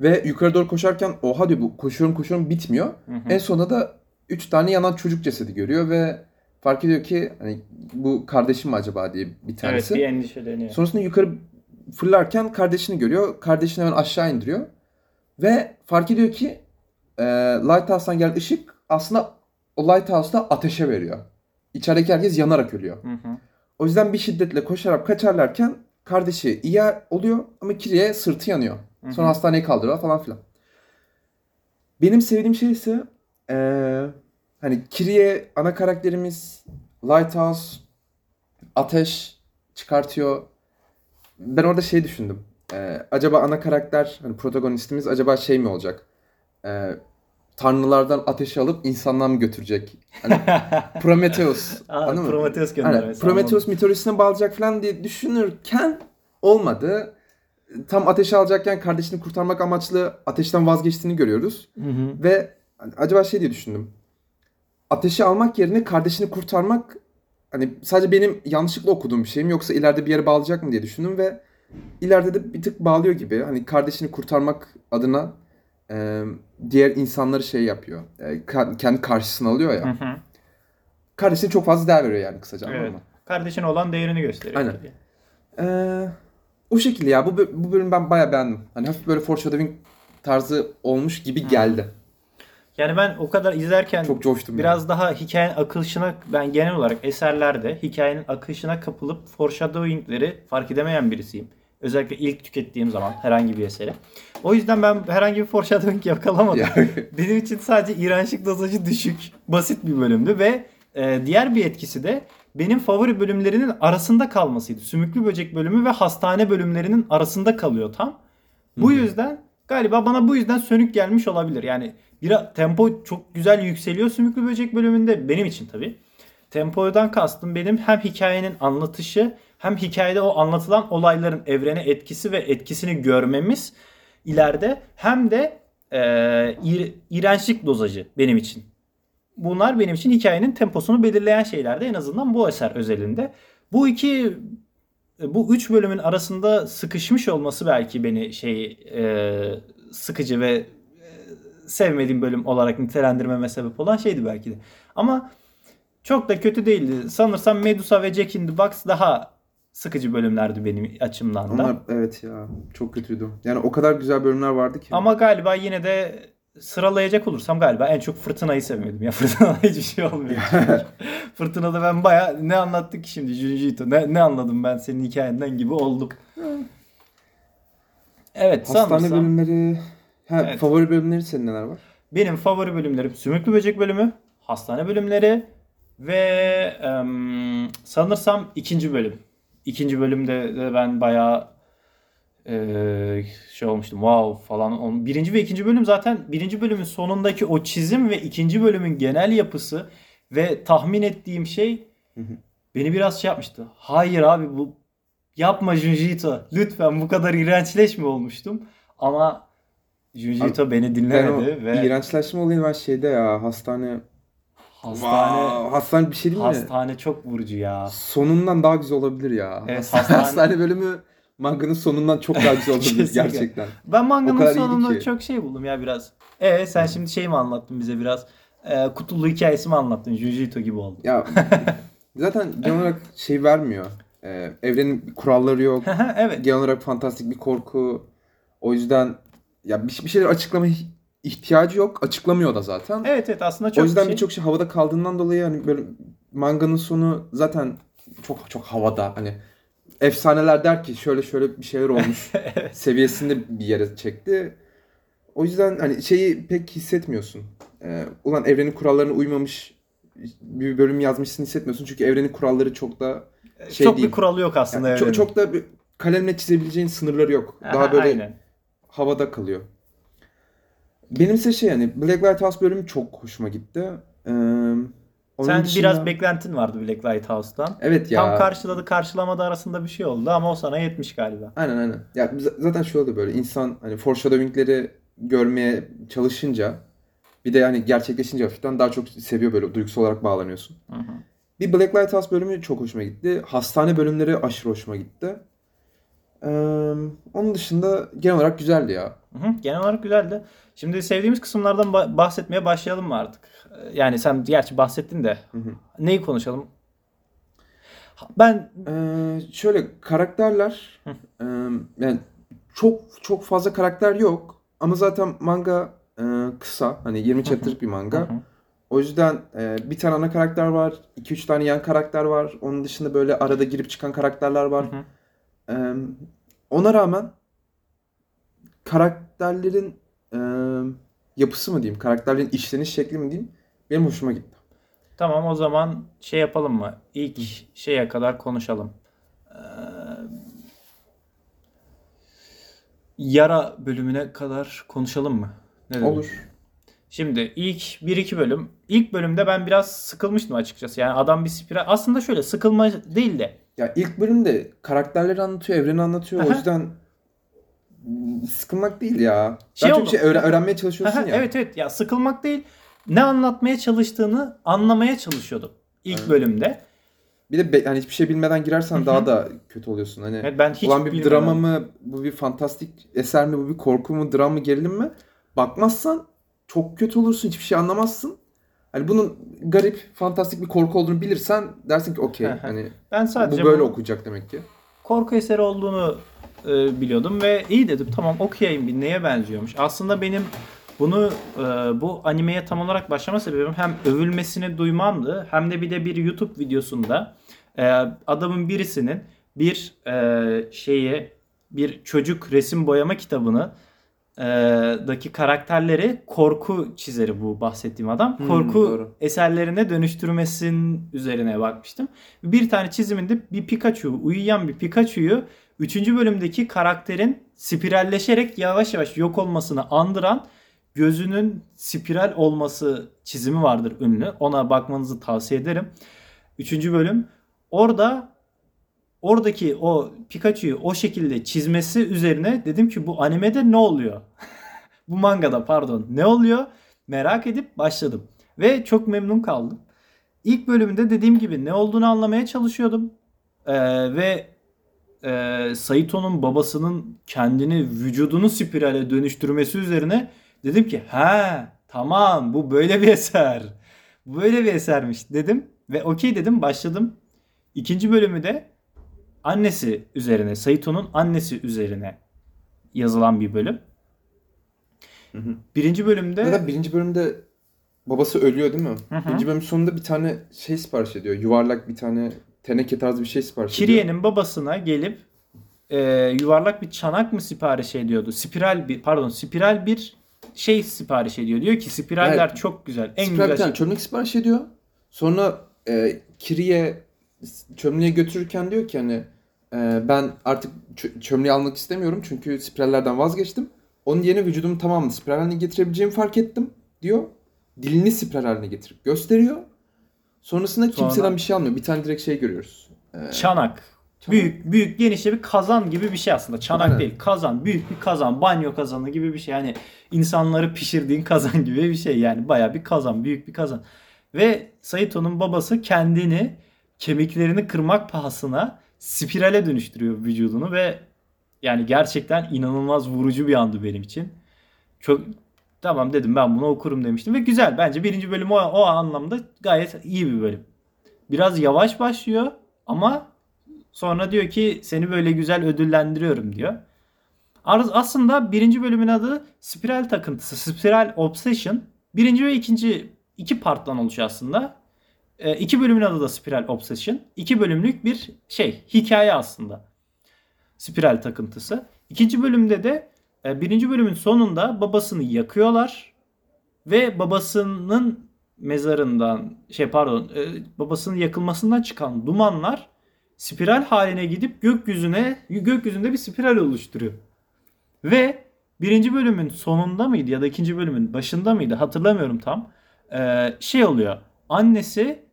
Ve yukarı doğru koşarken oha diyor bu koşuyorum koşuyorum bitmiyor. Hı hı. En sonunda da 3 tane yanan çocuk cesedi görüyor ve fark ediyor ki hani bu kardeşim mi acaba diye bir Evet tanesi. bir endişeleniyor. Sonrasında yukarı fırlarken kardeşini görüyor. Kardeşini hemen aşağı indiriyor. Ve fark ediyor ki e, Lighthouse'dan gelen ışık aslında o Lighthouse'da ateşe veriyor. İçerideki herkes yanarak ölüyor. Hı hı. O yüzden bir şiddetle koşarak kaçarlarken kardeşi iyi oluyor ama Kiriye sırtı yanıyor. Hı hı. Sonra hastaneye kaldırıyorlar falan filan. Benim sevdiğim şey ise eee, hani Kiriye ana karakterimiz Lighthouse ateş çıkartıyor. Ben orada şey düşündüm. Eee, acaba ana karakter hani protagonistimiz acaba şey mi olacak? Eee, tanrılardan ateşi alıp insanlığa mı götürecek? Hani Prometheus. Anladın mı? Prometheus göndermesi. Prometheus mitolojisine bağlayacak falan diye düşünürken olmadı. Tam ateşe alacakken kardeşini kurtarmak amaçlı ateşten vazgeçtiğini görüyoruz. Hı hı. Ve hani acaba şey diye düşündüm. Ateşi almak yerine kardeşini kurtarmak hani sadece benim yanlışlıkla okuduğum bir şey mi yoksa ileride bir yere bağlayacak mı diye düşündüm ve ileride de bir tık bağlıyor gibi. Hani kardeşini kurtarmak adına e, diğer insanları şey yapıyor. E, kendi karşısına alıyor ya. Hı hı. Kardeşine çok fazla değer veriyor yani kısaca anladın Evet. mı? Kardeşin olan değerini gösteriyor. Aynen. Ee, o şekilde ya bu bu bölüm ben bayağı beğendim. Hani hafif böyle foreshadowing tarzı olmuş gibi geldi. Yani ben o kadar izlerken Çok coştum biraz daha hikayenin akışına ben genel olarak eserlerde hikayenin akışına kapılıp foreshadowing'leri fark edemeyen birisiyim. Özellikle ilk tükettiğim zaman herhangi bir eseri. O yüzden ben herhangi bir foreshadowing yakalamadım. Yani. Benim için sadece iğrençlik dozajı düşük, basit bir bölümdü ve e, diğer bir etkisi de benim favori bölümlerinin arasında kalmasıydı. Sümüklü böcek bölümü ve hastane bölümlerinin arasında kalıyor tam. Bu Hı hı. yüzden galiba bana bu yüzden sönük gelmiş olabilir. Yani bir tempo çok güzel yükseliyor sümüklü böcek bölümünde benim için tabii. tempodan kastım benim hem hikayenin anlatışı hem hikayede o anlatılan olayların evrene etkisi ve etkisini görmemiz ileride hem de e, iğrençlik dozajı benim için. Bunlar benim için hikayenin temposunu belirleyen şeylerdi en azından bu eser özelinde. Bu iki bu üç bölümün arasında sıkışmış olması belki beni şey e, sıkıcı ve e, sevmediğim bölüm olarak nitelendirmeme sebep olan şeydi belki de. Ama çok da kötü değildi. Sanırsam Medusa ve Jack in the Box daha sıkıcı bölümlerdi benim açımdan da. Onlar evet ya çok kötüydü. Yani o kadar güzel bölümler vardı ki. Ama galiba yine de sıralayacak olursam galiba en çok Fırtına'yı sevmedim. Ya Fırtına'da hiçbir şey olmuyor. Fırtına'da ben baya ne anlattık ki şimdi Junji Ito? Ne, ne anladım ben senin hikayenden gibi oldum. Evet Hastane sanırsam bölümleri... Ha, Evet. favori bölümleri senin neler var? benim favori bölümlerim Sümüklü Böcek bölümü, Hastane bölümleri ve em, sanırsam ikinci bölüm. İkinci bölümde de ben bayağı e, şey olmuştum wow falan. Birinci ve ikinci bölüm zaten birinci bölümün sonundaki o çizim ve ikinci bölümün genel yapısı ve tahmin ettiğim şey Hı hı. beni biraz şey yapmıştı. Hayır abi bu yapma Junji Ito. Lütfen bu kadar iğrençleşme olmuştum. Ama Junji Abi, Ito beni Ben dinlemedi ve iğrençleşme olayını ben şeyde ya hastane... hastane Wow, hastane bir şey değil mi? hastane çok vurucu ya. Sonundan daha güzel olabilir ya. Evet, hastane... hastane- bölümü manganın sonundan çok daha güzel olabilir gerçekten. Ben manganın ki. çok şey buldum ya biraz. E sen şimdi şey mi anlattın bize biraz? E, kutulu hikayesi mi anlattın? Junji Ito gibi oldu. Ya zaten genel olarak şey vermiyor. Ee, evrenin kuralları yok. evet. Genel olarak fantastik bir korku. O yüzden ya bir, bir şeyler açıklama ihtiyacı yok. Açıklamıyor da zaten. Evet evet aslında çok o yüzden şey. birçok şey havada kaldığından dolayı hani böyle manganın sonu zaten çok çok havada. Hani efsaneler der ki şöyle şöyle bir şeyler olmuş seviyesinde bir yere çekti. O yüzden hani şeyi pek hissetmiyorsun. Ee, ulan evrenin kurallarına uymamış bir bölüm yazmışsın hissetmiyorsun. Çünkü evrenin kuralları çok da şey çok değil. bir kuralı yok aslında Yani çok, evrenin. çok da kalemle çizebileceğin sınırları yok. Daha Aha, böyle aynen. havada kalıyor. Benimse şey yani Black Lighthouse bölümü çok hoşuma gitti. Ee, onun Sen dışında- biraz beklentin vardı Black Lighthouse'dan. Evet ya. Tam karşıladı karşılamadı arasında bir şey oldu ama o sana yetmiş galiba. Aynen aynen. Ya zaten şöyle oluyor böyle insan hani foreshadowing'leri görmeye çalışınca bir de yani gerçekleşince hafiften daha çok seviyor böyle duygusal olarak bağlanıyorsun. Hı hı. Bir Black Lighthouse bölümü çok hoşuma gitti. Hastane bölümleri aşırı hoşuma gitti. Ee, onun dışında genel olarak güzeldi ya. Hı hı, Genel olarak güzeldi. Şimdi sevdiğimiz kısımlardan ba- bahsetmeye başlayalım mı artık? Yani sen gerçi bahsettin de Hı hı. neyi konuşalım? Ben Ee, şöyle karakterler Hı. e, yani çok çok fazla karakter yok ama zaten manga e, kısa hani 20 chapter'lık bir manga. Hı hı. O yüzden e, bir tane ana karakter var, 2-3 tane yan karakter var. Onun dışında böyle arada girip çıkan karakterler var. Hı hı. Ee, ona rağmen karakterlerin e, yapısı mı diyeyim, karakterlerin işleniş şekli mi diyeyim benim hoşuma gitti. Tamam o zaman şey yapalım mı? İlk şeye kadar konuşalım. Ee, yara bölümüne kadar konuşalım mı? Ne dedin? Olur. Şimdi ilk 1-2 bölüm. İlk bölümde ben biraz sıkılmıştım açıkçası. Yani adam bir spiral. Aslında şöyle sıkılma değil de. Ya ilk bölümde karakterleri anlatıyor, evreni anlatıyor. O Aha. yüzden mm, sıkılmak değil ya. Şey Daha çok şey öğren- öğrenmeye çalışıyorsun Aha, ya. evet evet ya sıkılmak değil. Ne anlatmaya çalıştığını anlamaya çalışıyordum ilk Evet. bölümde. Bir de be- hani hiçbir şey bilmeden girersen Hı hı. daha da kötü oluyorsun. Hani Evet, ben hiç ulan bir bilmeden- drama mı, bu bir fantastik eser mi, bu bir korku mu, dram mı, gerilim mi? Bakmazsan çok kötü olursun, hiçbir şey anlamazsın. Hani bunun garip, fantastik bir korku olduğunu bilirsen dersin ki okey. Hani Ben bu sadece böyle bu- okuyacak demek ki. korku eseri olduğunu e, biliyordum ve iyi dedim tamam okuyayım bir neye benziyormuş. Aslında benim bunu e, bu animeye tam olarak başlama sebebim hem övülmesini duymamdı hem de bir de bir YouTube videosunda e, adamın birisinin bir e, şeye bir çocuk resim boyama kitabını e, daki karakterleri korku çizeri bu bahsettiğim adam. Hmm, korku doğru. eserlerine dönüştürmesinin üzerine bakmıştım. Bir tane çiziminde bir Pikachu, uyuyan bir Pikachu'yu 3. bölümdeki karakterin spiralleşerek yavaş yavaş yok olmasını andıran gözünün spiral olması çizimi vardır ünlü. Ona bakmanızı tavsiye ederim. Üçüncü bölüm. Orada oradaki o Pikachu'yu o şekilde çizmesi üzerine dedim ki bu animede ne oluyor? bu mangada pardon ne oluyor? Merak edip başladım. Ve çok memnun kaldım. İlk bölümde dediğim gibi ne olduğunu anlamaya çalışıyordum. Ee, ve e, Saito'nun babasının kendini vücudunu spirale dönüştürmesi üzerine dedim ki ha tamam bu böyle bir eser. Bu böyle bir esermiş dedim ve okey dedim başladım. İkinci bölümü de annesi üzerine Saito'nun annesi üzerine yazılan bir bölüm. Hı hı. Birinci bölümde Zaten birinci bölümde babası ölüyor değil mi? Hı hı. Birinci bölüm sonunda bir tane şey sipariş ediyor. Yuvarlak bir tane teneke tarzı bir şey sipariş ediyor. Kiriye'nin babasına gelip e, yuvarlak bir çanak mı sipariş ediyordu? Spiral bir pardon spiral bir şey sipariş ediyor. Diyor ki spiraller Evet. çok güzel. En Spiral güzel tane şey. çömlek sipariş ediyor. Sonra e, Kiriye çömleği götürürken diyor ki hani e, ben artık çö- çömleği almak istemiyorum çünkü spirallerden vazgeçtim. Onun yerine vücudumun tamamını spiral haline getirebileceğimi fark ettim diyor. Dilini spiral haline getirip gösteriyor. Sonrasında Sonra- kimseden bir şey almıyor. Bir tane direkt şey görüyoruz. E, Çanak. Çanak. Büyük büyük genişçe bir kazan gibi bir şey aslında. Çanak Aynen. değil. Kazan. Büyük bir kazan. Banyo kazanı gibi bir şey. Yani insanları pişirdiğin kazan gibi bir şey. Yani baya bir kazan. Büyük bir kazan. Ve Saito'nun babası kendini kemiklerini kırmak pahasına spirale dönüştürüyor vücudunu ve yani gerçekten inanılmaz vurucu bir andı benim için. Çok tamam dedim ben bunu okurum demiştim ve güzel. Bence birinci bölüm o, o anlamda gayet iyi bir bölüm. Biraz yavaş başlıyor ama Sonra diyor ki seni böyle güzel ödüllendiriyorum diyor. Aslında birinci bölümün adı Spiral takıntısı, Spiral Obsession. Birinci ve ikinci iki parttan oluşuyor aslında. E, iki bölümün adı da Spiral Obsession. İki bölümlük bir şey, hikaye aslında. Spiral takıntısı. İkinci bölümde de e, birinci bölümün sonunda babasını yakıyorlar. Ve babasının mezarından şey pardon e, babasının yakılmasından çıkan dumanlar spiral haline gidip gökyüzüne gökyüzünde bir spiral oluşturuyor. Ve birinci bölümün sonunda mıydı ya da ikinci bölümün başında mıydı hatırlamıyorum tam. Ee, şey oluyor. Annesi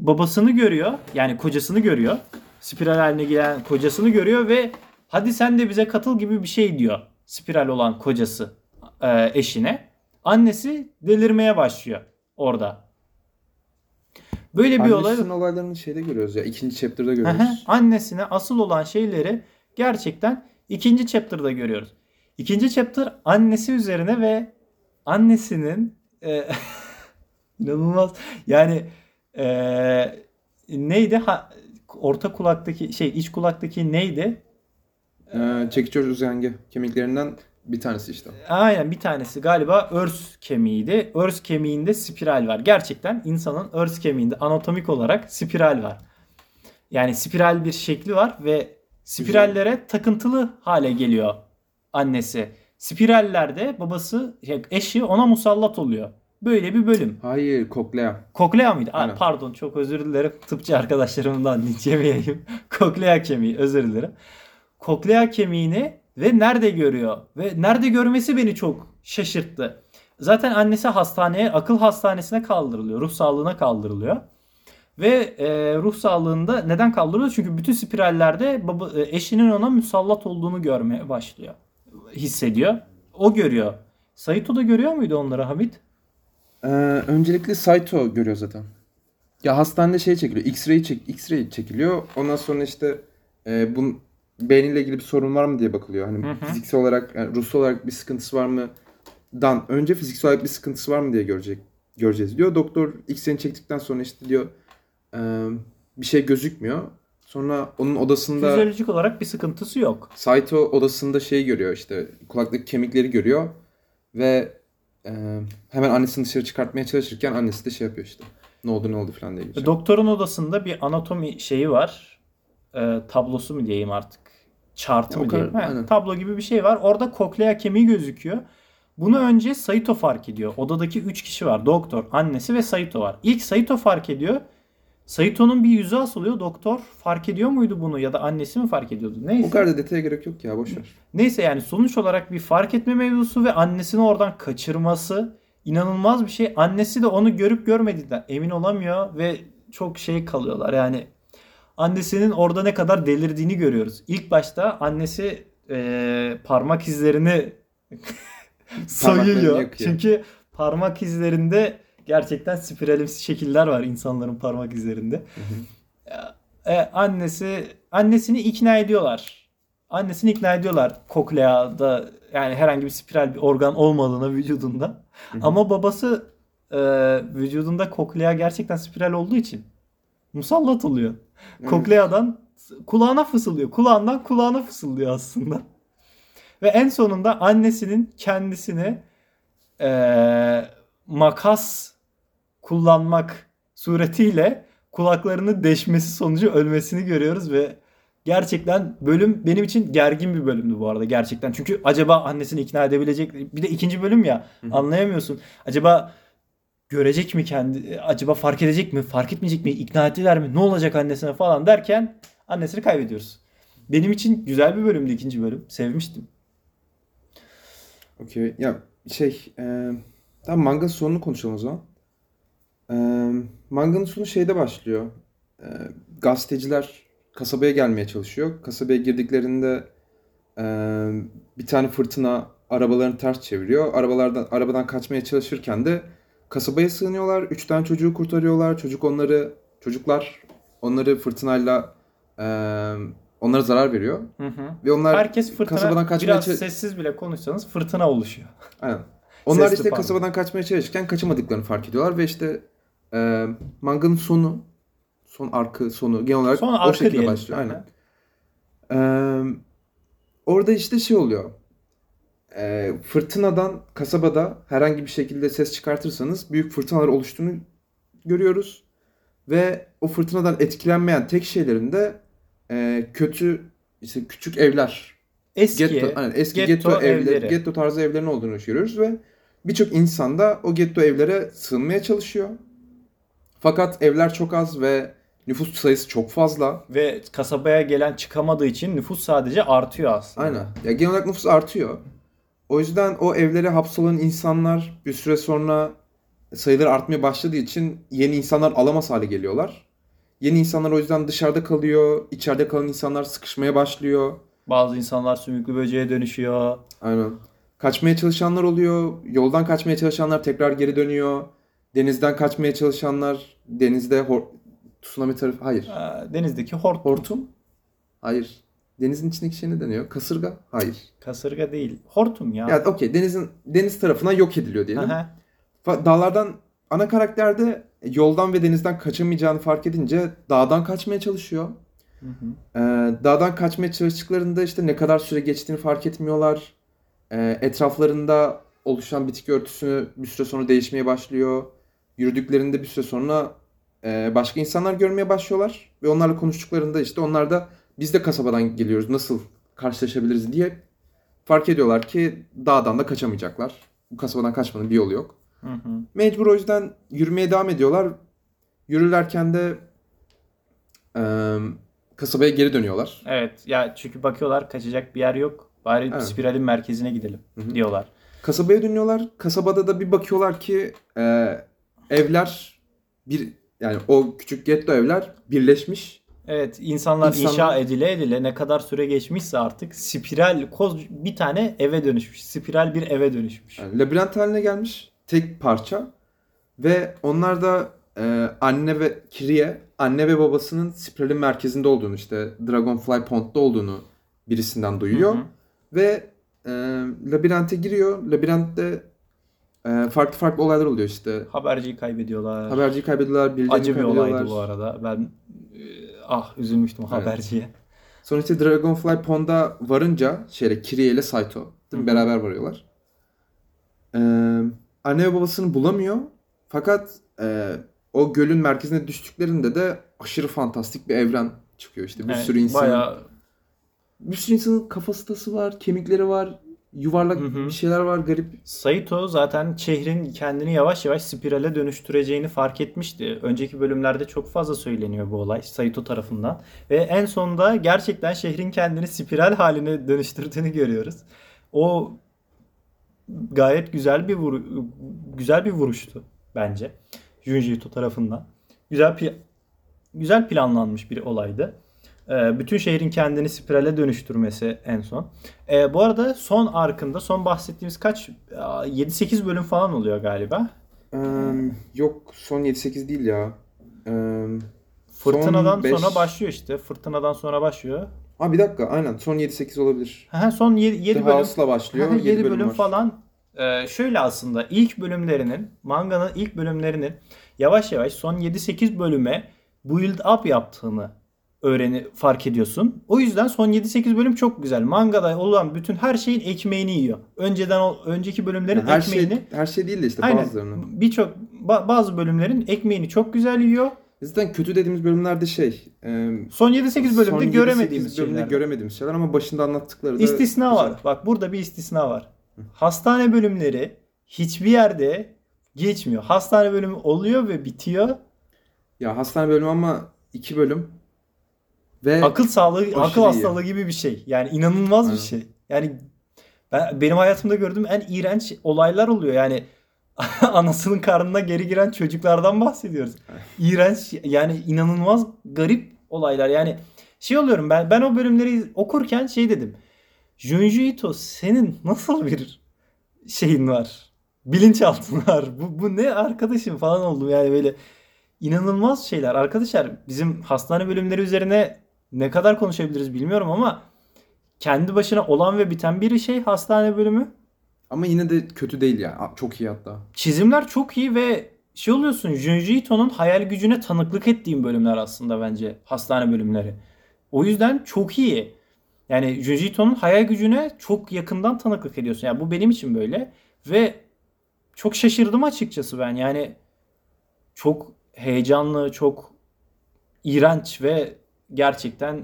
babasını görüyor. Yani kocasını görüyor. Spiral haline gelen kocasını görüyor ve hadi sen de bize katıl gibi bir şey diyor. Spiral olan kocası e, eşine. Annesi delirmeye başlıyor orada. Böyle bir olay Annesinin olaylarını şeyde görüyoruz ya. ikinci chapter'da görüyoruz. Annesine asıl olan şeyleri gerçekten ikinci chapter'da görüyoruz. İkinci chapter annesi üzerine ve annesinin e, inanılmaz yani e, neydi ha, orta kulaktaki şey iç kulaktaki neydi? Ee, çekiç uzenge kemiklerinden bir tanesi işte. Aynen bir tanesi galiba örs kemiğiydi. Örs kemiğinde spiral var. Gerçekten insanın örs kemiğinde anatomik olarak spiral var. Yani spiral bir şekli var ve spirallere takıntılı hale geliyor annesi. Spirallerde babası, eşi ona musallat oluyor. Böyle bir bölüm. Hayır, koklea. Koklea mıydı? Aa, Aynen. pardon çok özür dilerim. Tıpçı arkadaşlarımdan linç yemeyeyim. Koklea kemiği özür dilerim. Koklea kemiğini ve nerede görüyor? Ve nerede görmesi beni çok şaşırttı. Zaten annesi hastaneye, akıl hastanesine kaldırılıyor. Ruh sağlığına kaldırılıyor. Ve e, ruh sağlığında neden kaldırılıyor? Çünkü bütün spirallerde baba, e, eşinin ona musallat olduğunu görmeye başlıyor. Hissediyor. O görüyor. Saito da görüyor muydu onları Hamit? Ee, öncelikle Saito görüyor zaten. Ya hastanede şey çekiliyor. X-ray çek X-ray çekiliyor. Ondan sonra işte e, bunun beyniyle ilgili bir sorun var mı diye bakılıyor. Hani Hı hı. fiziksel olarak, yani ruhsal olarak bir sıkıntısı var mı? Dan önce fiziksel olarak bir sıkıntısı var mı diye görecek göreceğiz diyor. Doktor X-ray'ini çektikten sonra işte diyor e, bir şey gözükmüyor. Sonra onun odasında Fizyolojik olarak bir sıkıntısı yok. Saito odasında şey görüyor işte kulaktaki kemikleri görüyor ve e, hemen annesini dışarı çıkartmaya çalışırken annesi de şey yapıyor işte. Ne oldu ne oldu falan diye geçiyor. Doktorun odasında bir anatomi şeyi var. Ee, tablosu mu diyeyim artık? Chartı Ya mı kadar, diyeyim? Aynen. tablo gibi bir şey var. Orada koklea kemiği gözüküyor. Bunu önce Saito fark ediyor. Odadaki 3 kişi var. Doktor, annesi ve Saito var. İlk Saito fark ediyor. Saito'nun bir yüzü asılıyor. Doktor fark ediyor muydu bunu ya da annesi mi fark ediyordu? Neyse. O kadar da detaya gerek yok ya boş ver. Neyse yani sonuç olarak bir fark etme mevzusu ve annesini oradan kaçırması inanılmaz bir şey. Annesi de onu görüp görmediğinden emin olamıyor ve çok şey kalıyorlar yani. Annesinin orada ne kadar delirdiğini görüyoruz. İlk başta annesi e, parmak izlerini soyuyor. Çünkü parmak izlerinde gerçekten spiralimsi şekiller var insanların parmak izlerinde. E, annesi annesini ikna ediyorlar. Annesini ikna ediyorlar kokleada yani herhangi bir spiral bir organ olmadığına vücudunda. Ama babası e, vücudunda koklea gerçekten spiral olduğu için musallat oluyor. Kokleadan kulağına fısıldıyor. Kulağından kulağına fısıldıyor aslında. Ve en sonunda annesinin kendisini e, makas kullanmak suretiyle kulaklarını deşmesi sonucu ölmesini görüyoruz ve gerçekten bölüm benim için gergin bir bölümdü bu arada gerçekten. Çünkü acaba annesini ikna edebilecek bir de ikinci bölüm ya Hı hı. anlayamıyorsun. Acaba görecek mi kendi acaba fark edecek mi fark etmeyecek mi ikna ettiler mi ne olacak annesine falan derken annesini kaybediyoruz. Benim için güzel bir bölümdü ikinci bölüm. Sevmiştim. Okey. Ya şey, e, tamam manga sonunu konuşalım o zaman. E, manganın sonu şeyde başlıyor. E, gazeteciler kasabaya gelmeye çalışıyor. Kasabaya girdiklerinde e, bir tane fırtına arabalarını ters çeviriyor. Arabalardan arabadan kaçmaya çalışırken de kasabaya sığınıyorlar. Üç tane çocuğu kurtarıyorlar. Çocuk onları çocuklar onları fırtınayla e, onlara zarar veriyor. Hı hı. Ve onlar Herkes fırtına kasabadan kaçmaya biraz sessiz bile konuşsanız fırtına oluşuyor. Aynen. Onlar Sesli işte pardon. kasabadan kaçmaya çalışırken kaçamadıklarını fark ediyorlar ve işte e, manganın sonu, son arkı sonu genel olarak Son o şekilde diyelim. başlıyor. Aynen. E, orada işte şey oluyor. E, fırtınadan kasabada herhangi bir şekilde ses çıkartırsanız büyük fırtınalar oluştuğunu görüyoruz. Ve o fırtınadan etkilenmeyen tek şeylerin de e, kötü işte küçük evler Eski Getto, aynen, eski getto getto, evleri, evleri. getto tarzı evlerin olduğunu görüyoruz ve birçok insan da o getto evlere sığınmaya çalışıyor. Fakat evler çok az ve nüfus sayısı çok fazla. ve kasabaya gelen çıkamadığı için nüfus sadece artıyor aslında. Aynen. Ya genel olarak nüfus artıyor. O yüzden o evlere hapsolan insanlar bir süre sonra sayıları artmaya başladığı için yeni insanlar alamaz hale geliyorlar. Yeni insanlar o yüzden dışarıda kalıyor. İçeride kalan insanlar sıkışmaya başlıyor. Bazı insanlar sümüklü böceğe dönüşüyor. Aynen. Kaçmaya çalışanlar oluyor. Yoldan kaçmaya çalışanlar tekrar geri dönüyor. Denizden kaçmaya çalışanlar denizde hor tsunami tarafı hayır. Ee, Denizdeki hort, Hortum? Hayır. Denizin içindeki şey ne deniyor? Kasırga? Hayır. kasırga değil. Hortum ya. Ya okey denizin deniz tarafına yok ediliyor diyelim. Aha. Dağlardan ana karakter de yoldan ve denizden kaçamayacağını fark edince dağdan kaçmaya çalışıyor. Hı hı. Ee, dağdan kaçmaya çalıştıklarında işte ne kadar süre geçtiğini fark etmiyorlar. Ee, etraflarında oluşan bitki örtüsü bir süre sonra değişmeye başlıyor. Yürüdüklerinde bir süre sonra e, başka insanlar görmeye başlıyorlar. Ve onlarla konuştuklarında işte onlar da biz de kasabadan geliyoruz nasıl karşılaşabiliriz diye fark ediyorlar ki dağdan da kaçamayacaklar. Bu kasabadan kaçmanın bir yolu yok. Hı hı. Mecbur o yüzden yürümeye devam ediyorlar. Yürürlerken de e, kasabaya geri dönüyorlar. Evet ya çünkü bakıyorlar kaçacak bir yer yok. Bari Evet. spiralin merkezine gidelim Hı hı. diyorlar. Kasabaya dönüyorlar. Kasabada da bir bakıyorlar ki e, evler bir yani o küçük getto evler birleşmiş. Evet insanlar, İnsanlar- inşa edile edile ne kadar süre geçmişse artık spiral koz bir tane eve dönüşmüş. Spiral bir eve dönüşmüş. Yani labirent haline gelmiş. Tek parça. Ve onlar da e, anne ve Kirie anne ve babasının spiralin merkezinde olduğunu işte Dragonfly Pond'da olduğunu birisinden duyuyor. Hı hı. Ve e, labirente giriyor. Labirentte e, farklı farklı olaylar oluyor işte. Haberciyi kaybediyorlar. Haberciyi kaybediyorlar, birilerini Acı bir olaydı bu arada. Ben e, ah üzülmüştüm Evet. haberciye. Sonra işte Dragonfly Pond'a varınca şeyle Kirie ile Saito değil mi? Hı hı. beraber varıyorlar. Ee, anne ve babasını bulamıyor. Fakat e, o gölün merkezine düştüklerinde de aşırı fantastik bir evren çıkıyor işte. Bir Evet, sürü insanın bayağı bir sürü insanın kafatası var, kemikleri var, yuvarlak Hı hı. bir şeyler var garip. Saito zaten şehrin kendini yavaş yavaş spirale dönüştüreceğini fark etmişti. Önceki bölümlerde çok fazla söyleniyor bu olay Saito tarafından. Ve en sonunda gerçekten şehrin kendini spiral haline dönüştürdüğünü görüyoruz. O gayet güzel bir vuru- güzel bir vuruştu bence. Junji Ito tarafından. Güzel bir güzel planlanmış bir olaydı. Ee, bütün şehrin kendini spirale dönüştürmesi en son. Ee, bu arada son arkında son bahsettiğimiz kaç 7-8 bölüm falan oluyor galiba. Eee, yok son 7-8 değil ya. Eee Fırtınadan beş- sonra başlıyor işte. Fırtınadan sonra başlıyor. Aa bir dakika aynen son 7-8 olabilir. Ha, son 7, The bölüm House'la başlıyor. 7 7 bölüm, bölüm var. falan. Ee, şöyle aslında ilk bölümlerinin manganın ilk bölümlerinin yavaş yavaş son 7-8 bölüme build up yaptığını öğreni fark ediyorsun. O yüzden son 7-8 bölüm çok güzel. Mangada olan bütün her şeyin ekmeğini yiyor. Önceden önceki bölümlerin Yani her ekmeğini şey her şey değil de işte Aynen. bazılarının. birçok ba- bazı bölümlerin ekmeğini çok güzel yiyor. Zaten kötü dediğimiz bölümlerde şey. eee Son 7-8 bölümde son 7-8 göremediğimiz bölümde şeyler. göremediğimiz şeyler ama başında anlattıkları da İstisna güzel. var. Bak burada bir istisna var. Hastane bölümleri hiçbir yerde geçmiyor. Hastane bölümü oluyor ve bitiyor. Ya hastane bölümü ama 2 bölüm. Ve Akıl sağlığı, akıl iyi. hastalığı gibi bir şey. Yani inanılmaz bir Aynen. şey. Yani ben, benim hayatımda gördüğüm en iğrenç olaylar oluyor. Yani anasının karnına geri giren çocuklardan bahsediyoruz. İğrenç yani inanılmaz garip olaylar. Yani şey oluyorum ben ben o bölümleri okurken şey dedim. Junji Ito senin nasıl bir şeyin var? Bilinçaltın var. Bu, bu ne arkadaşım falan oldum yani böyle inanılmaz şeyler. Arkadaşlar bizim hastane bölümleri üzerine ne kadar konuşabiliriz bilmiyorum ama kendi başına olan ve biten bir şey hastane bölümü. ama yine de kötü değil ya. Çok iyi hatta. Çizimler çok iyi ve şey oluyorsun Junji Ito'nun hayal gücüne tanıklık ettiğim bölümler aslında bence hastane bölümleri. O yüzden çok iyi. Yani Junji Ito'nun hayal gücüne çok yakından tanıklık ediyorsun. Yani bu benim için böyle ve çok şaşırdım açıkçası ben. Yani çok heyecanlı, çok iğrenç ve gerçekten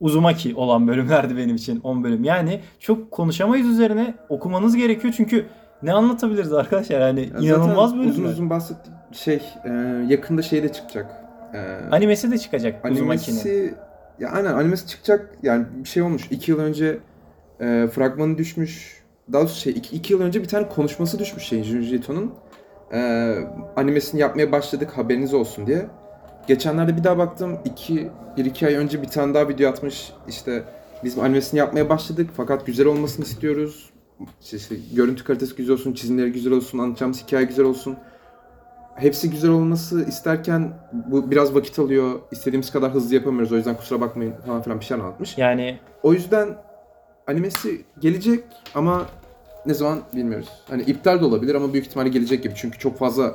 uzumaki olan bölümlerdi benim için 10 bölüm. Yani çok konuşamayız üzerine okumanız gerekiyor çünkü ne anlatabiliriz arkadaşlar yani Ya inanılmaz bölümler. Uzun uzun bahsettiğim şey e, yakında şey de çıkacak. E, Animesi de çıkacak Uzumaki'nin. animesi ya aynen animesi çıkacak. Yani bir şey olmuş. 2 yıl önce e, fragmanı düşmüş. Daha doğrusu şey 2 yıl önce bir tane konuşması düşmüş şeyin Junji Ito'nun. E, animesini yapmaya başladık haberiniz olsun diye. Geçenlerde bir daha baktım. 2 1-2 ay önce bir tane daha video atmış. İşte biz animesini yapmaya başladık fakat güzel olmasını istiyoruz. İşte, işte görüntü kalitesi güzel olsun, çizimleri güzel olsun, anlatacağımız hikaye güzel olsun. Hepsi güzel olması isterken bu biraz vakit alıyor. İstediğimiz kadar hızlı yapamıyoruz. O yüzden kusura bakmayın falan filan bir şey anlatmış. Yani O yüzden animesi gelecek ama ne zaman bilmiyoruz. Hani iptal de olabilir ama büyük ihtimalle gelecek gibi. Çünkü çok fazla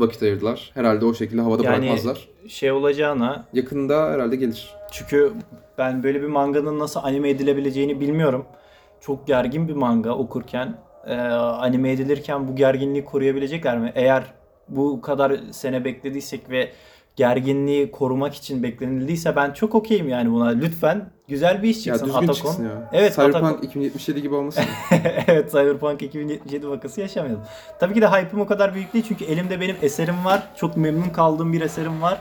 vakit ayırdılar. Herhalde o şekilde havada Yani- bırakmazlar. şey olacağına Yakında herhalde gelir. Çünkü ben böyle bir manganın nasıl anime edilebileceğini bilmiyorum. Çok gergin bir manga okurken. Ee, anime edilirken bu gerginliği koruyabilecekler mi? Eğer bu kadar sene beklediysek ve gerginliği korumak için beklenildiyse ben çok okeyim yani buna. Lütfen güzel bir iş Ya çıksın düzgün Atakon. çıksın ya. Evet, Cyberpunk Atakon. 2077 gibi olmasın. evet Cyberpunk 2077 vakası yaşamayalım. Tabii ki de hype'ım o kadar büyük değil çünkü elimde benim eserim var. Çok memnun kaldığım bir eserim var.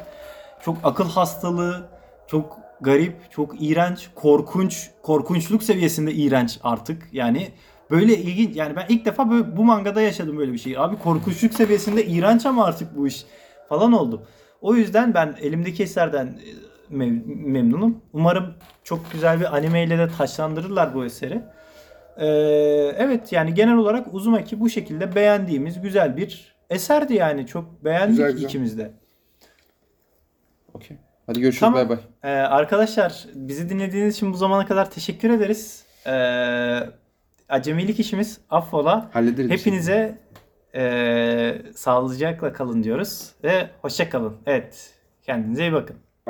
Çok akıl hastalığı, çok garip, çok iğrenç, korkunç, korkunçluk seviyesinde iğrenç artık. Yani böyle ilginç yani ben ilk defa böyle bu mangada yaşadım böyle bir şey. Abi korkunçluk seviyesinde iğrenç ama artık bu iş falan oldum. O yüzden ben elimdeki eserden memnunum. Umarım çok güzel bir anime ile de taşlandırırlar bu eseri. Ee, evet yani genel olarak Uzumaki bu şekilde beğendiğimiz güzel bir eserdi yani. Çok beğendik Güzel, güzel. ikimiz de. Okey. Hadi görüşürüz. Tamam. Bay bay. Ee, arkadaşlar bizi dinlediğiniz için bu zamana kadar teşekkür ederiz. Ee, acemilik işimiz affola. Hallederiz. Hepinize ee, sağlıcakla kalın diyoruz ve hoşça kalın. Evet kendinize iyi bakın.